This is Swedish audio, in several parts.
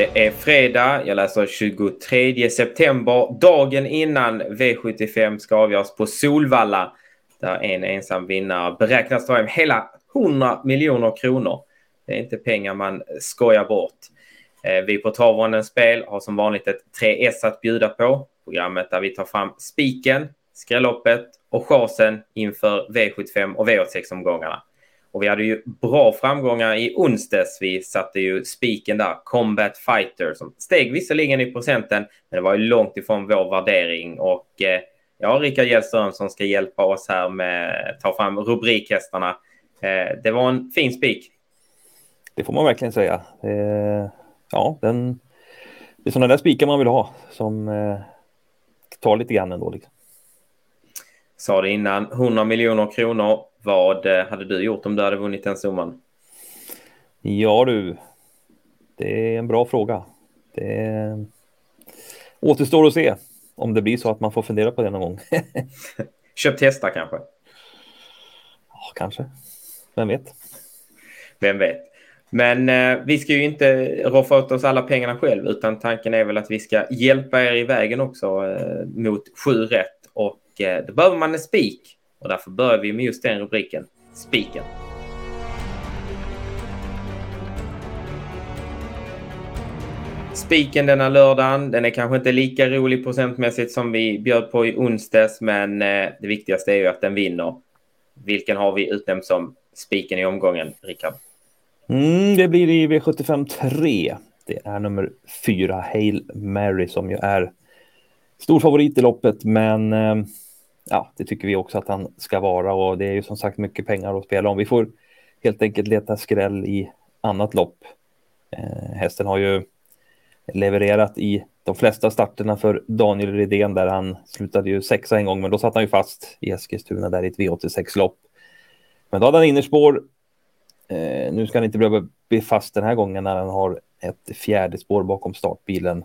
Det är fredag, jag läser 23 september, dagen innan V75 ska avgöras på Solvalla. Där en ensam vinnare beräknas ta hem hela 100 miljoner kronor. Det är inte pengar man skojar bort. Eh, vi på Travronden Spel har som vanligt ett 3S att bjuda på. Programmet där vi tar fram spiken, skrälloppet och chasen inför V75 och V86-omgångarna. Och vi hade ju bra framgångar i onsdags. Vi satte ju spiken där, Combat Fighter, som steg visserligen i procenten, men det var ju långt ifrån vår värdering. Och eh, ja, Rickard Hjellström som ska hjälpa oss här med ta fram rubrikhästarna. Eh, det var en fin spik. Det får man verkligen säga. Eh, ja, den, det är sådana där spikar man vill ha som eh, tar lite grann ändå. Liksom. Sa det innan, 100 miljoner kronor. Vad eh, hade du gjort om du hade vunnit den summan? Ja du, det är en bra fråga. Det återstår att se om det blir så att man får fundera på det någon gång. Köpt hästar kanske? Ja, kanske. Vem vet? Vem vet? Men eh, vi ska ju inte roffa åt oss alla pengarna själv, utan tanken är väl att vi ska hjälpa er i vägen också eh, mot sju rätt. Och eh, då behöver man en spik. Och därför börjar vi med just den rubriken, spiken. Spiken denna lördagen, den är kanske inte lika rolig procentmässigt som vi bjöd på i onsdags, men eh, det viktigaste är ju att den vinner. Vilken har vi utnämnt som spiken i omgången, Rickard? Mm, det blir i V75 3. Det är nummer fyra, Hail Mary, som ju är stor favorit i loppet, men eh, ja, det tycker vi också att han ska vara och det är ju som sagt mycket pengar att spela om. Vi får helt enkelt leta skräll i annat lopp. Eh, hästen har ju levererat i de flesta starterna för Daniel Redén där han slutade ju sexa en gång, men då satt han ju fast i Eskilstuna där i ett V86-lopp. Men då hade han innerspår. Eh, nu ska han inte behöva bli fast den här gången när han har ett fjärde spår bakom startbilen.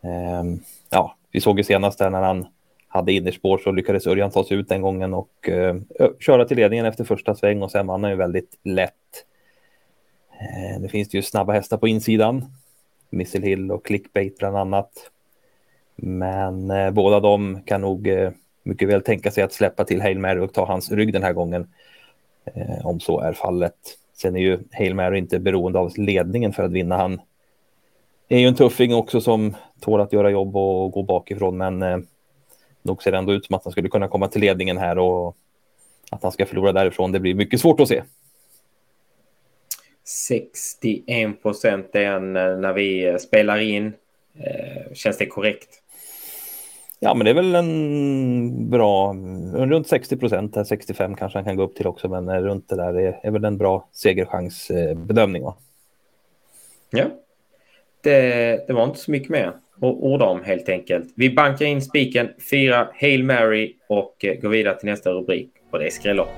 Eh, ja, vi såg ju senast där när han hade innerspår så lyckades Örjan ta sig ut den gången och eh, köra till ledningen efter första sväng och sen vann han ju väldigt lätt. Eh, det finns ju snabba hästar på insidan. Missile Hill och Clickbait bland annat. Men eh, båda de kan nog eh, mycket väl tänka sig att släppa till Hail Mary och ta hans rygg den här gången. Eh, om så är fallet. Sen är ju Hail Mary inte beroende av ledningen för att vinna. Han är ju en tuffing också som tål att göra jobb och gå bakifrån, men eh, eh, nog ser det ändå ut som att han skulle kunna komma till ledningen här och att han ska förlora därifrån. Det blir mycket svårt att se. 61 procent är när vi spelar in. Eh, känns det korrekt? Ja, men det är väl en bra, runt 60 procent, 65 kanske han kan gå upp till också, men runt det där är, är väl en bra segerchansbedömning. Va? Ja, det, det var inte så mycket mer och orda om helt enkelt. Vi bankar in spiken, fyra Hail Mary och eh, går vidare till nästa rubrik och det är skrälloppet.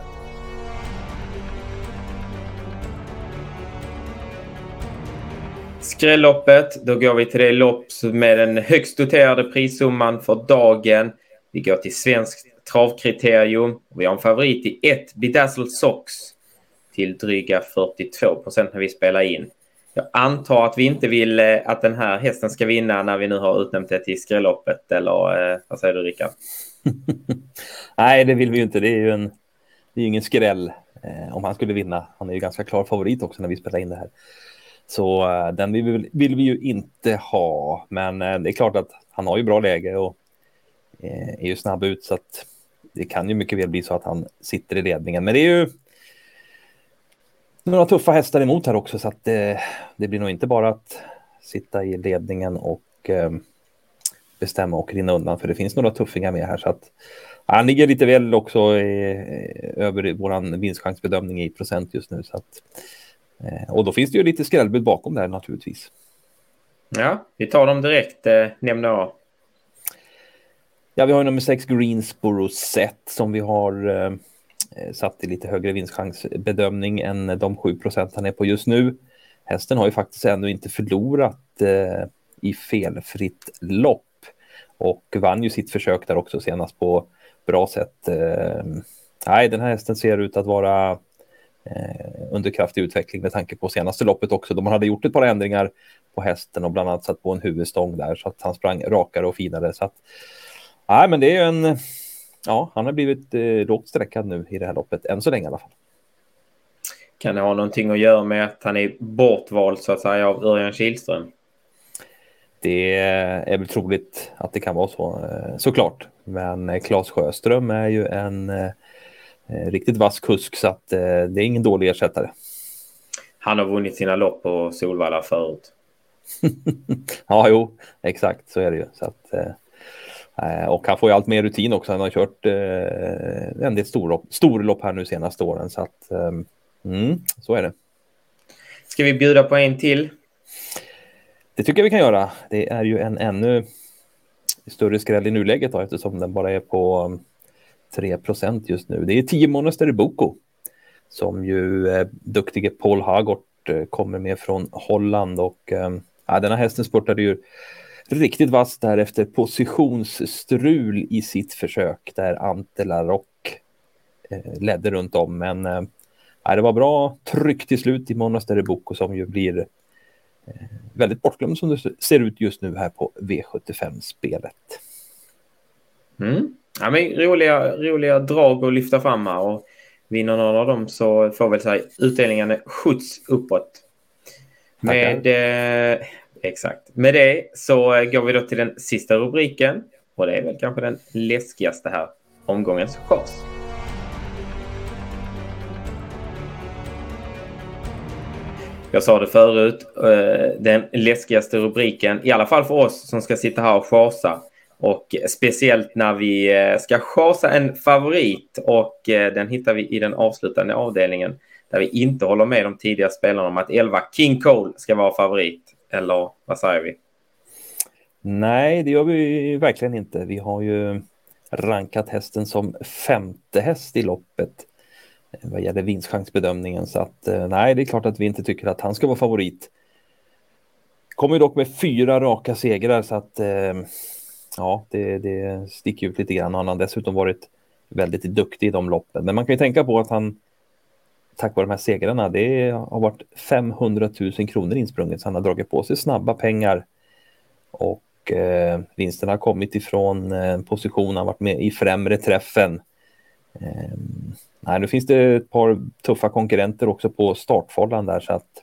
Skrälloppet, då går vi till det lopp med den högst doterade prissumman för dagen. Vi går till Svenskt travkriterium. Vi har en favorit i 1 Bedazzled Socks, till dryga 42 procent när vi spelar in. Jag antar att vi inte vill eh, att den här hästen ska vinna när vi nu har utnämnt det till skrälloppet, eller eh, vad säger du Rickard? Nej, det vill vi ju inte. Det är ju en, det är ingen skräll eh, om han skulle vinna. Han är ju ganska klar favorit också när vi spelar in det här. Så eh, den vill, vill, vi ju inte ha. Men eh, det är klart att han har ju bra läge och eh, är ju snabb ut så att det kan ju mycket väl bli så att han sitter i ledningen. Men det är ju några tuffa hästar emot här också så att det, det blir nog inte bara att sitta i ledningen och eh, bestämma och rinna undan för det finns några tuffingar med här så att han ligger lite väl också i, över våran vinstchansbedömning i procent just nu så att eh, och då finns det ju lite skrällbud bakom där naturligtvis. Ja, vi tar dem direkt. Eh, nämn några. Ja, vi har nummer sex Greensboro Set som vi har eh, Eh, Eh, satt i lite högre vinstchansbedömning än de 7 procent han är på just nu. Hästen har ju faktiskt ännu inte förlorat eh, i felfritt lopp och vann ju sitt försök där också senast på bra sätt. Eh, nej, den här hästen ser ut att vara eh, under kraftig utveckling med tanke på senaste loppet också. De hade gjort ett par ändringar på hästen och bland annat satt på en huvudstång där så att han sprang rakare och finare. Så att, nej, men det är ju en, ja, han har blivit eh, lågt sträckad nu i det här loppet, än så länge i alla fall. Kan det ha någonting att göra med att han är bortvald så att säga av Örjan Kihlström? Det är väl troligt att det kan vara så, eh, såklart. Men Claes Sjöström är ju en eh, riktigt vass kusk så att eh, det är ingen dålig ersättare. Han har vunnit sina lopp på Solvalla förut. ja, jo, exakt så är det ju. Så att, och han får ju allt mer rutin också. Han har kört en del storlopp, storlopp här nu senaste åren. Så att, mm, så är det. Ska vi bjuda på en till? Det tycker jag vi kan göra. Det är ju en ännu större skräll i nuläget då, eftersom den bara är på 3% just nu. Det är 10 Monastery Boko som ju eh, duktige Paul Hagort eh, kommer med från Holland och eh, ja, denna hästen spurtade ju riktigt vasst där efter positionsstrul i sitt försök där Ante Larocque eh, ledde runt om. Men eh, det var bra tryck till slut i Monastery Boko som ju blir Eh, väldigt bortglömd som det ser ut just nu här på V75-spelet. Mm. Ja, men roliga, roliga drag att lyfta fram här och vinner någon av dem så får väl säga utdelningen skjuts uppåt. Med, eh, exakt. Med det så går vi då till den sista rubriken och det är väl kanske den läskigaste här, omgångens chans. Jag sa det förut, eh, den läskigaste rubriken, i alla fall för oss som ska sitta här och chasa. Och speciellt när vi eh, ska chasa en favorit och eh, den hittar vi i den avslutande avdelningen där vi inte håller med de tidiga spelarna om att 11 King Cole ska vara favorit. Eller vad säger vi? Nej, det gör vi verkligen inte. Vi har ju rankat hästen som femte häst i loppet vad gäller vinstchansbedömningen. Så att eh, nej, det är klart att vi inte tycker att han ska vara favorit. Kommer dock med fyra raka segrar så att eh, ja, det, det sticker ut lite grann. Han har dessutom varit väldigt duktig i de loppen. Men man kan ju tänka på att han tack vare de här segrarna, det har varit 500 000 kronor insprunget. Så han har dragit på sig snabba pengar och eh, vinsterna har kommit ifrån eh, position. Han varit med i främre träffen. Eh, nej, nu finns det ett par tuffa konkurrenter också på startfållan där så att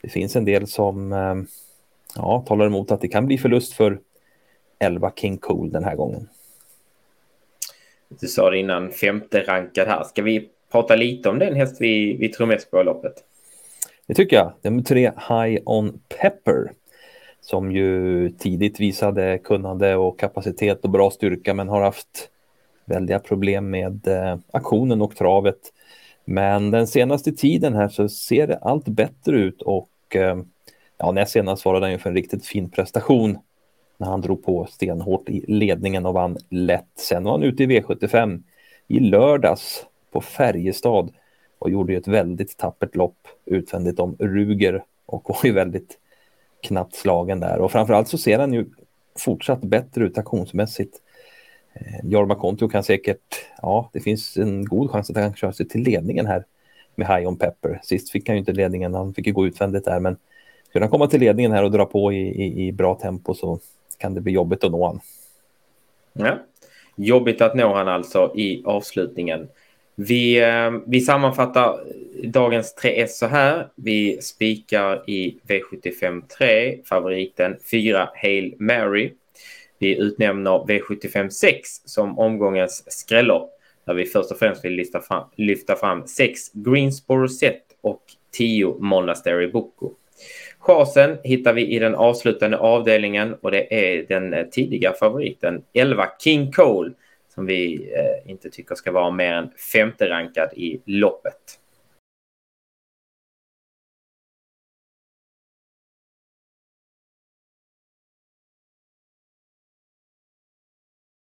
det finns en del som eh, ja, talar emot att det kan bli förlust för 11 King Cool den här gången. Du sa det innan, femte rankad här. Ska vi prata lite om den häst vi, vi tror mest på i loppet? Det tycker jag. Nummer tre, High On Pepper, som ju tidigt visade kunnande och kapacitet och bra styrka, men har haft väldiga problem med eh, aktionen och travet. Men den senaste tiden här så ser det allt bättre ut och eh, ja, näst senast svarade han ju för en riktigt fin prestation när han drog på stenhårt i ledningen och vann lätt. Sen var han ute i V75 i lördags på Färjestad och gjorde ju ett väldigt tappert lopp utvändigt om Ruger och var ju väldigt knappt slagen där och framförallt så ser han ju fortsatt bättre ut aktionsmässigt. Eh, Jorma Kontio kan säkert, ja, det finns en god chans att han kan köra sig till ledningen här med High on Pepper. Sist fick han ju inte ledningen, han fick ju gå utvändigt där, men skulle han komma till ledningen här och dra på i, i, i bra tempo så kan det bli jobbigt att nå han. Ja, jobbigt att nå han alltså i avslutningen. Vi, eh, vi sammanfattar dagens 3S så här. Vi spikar i V75 3, favoriten 4 Hail Mary. Vi utnämner V75 6 som omgångens skrällopp där vi först och främst vill lyfta fram, lyfta fram 6 Greensboro Set och 10 Monastery Boko. Chasen hittar vi i den avslutande avdelningen och det är den tidiga favoriten 11 King Cole som vi eh, inte tycker ska vara mer än femte rankad i loppet.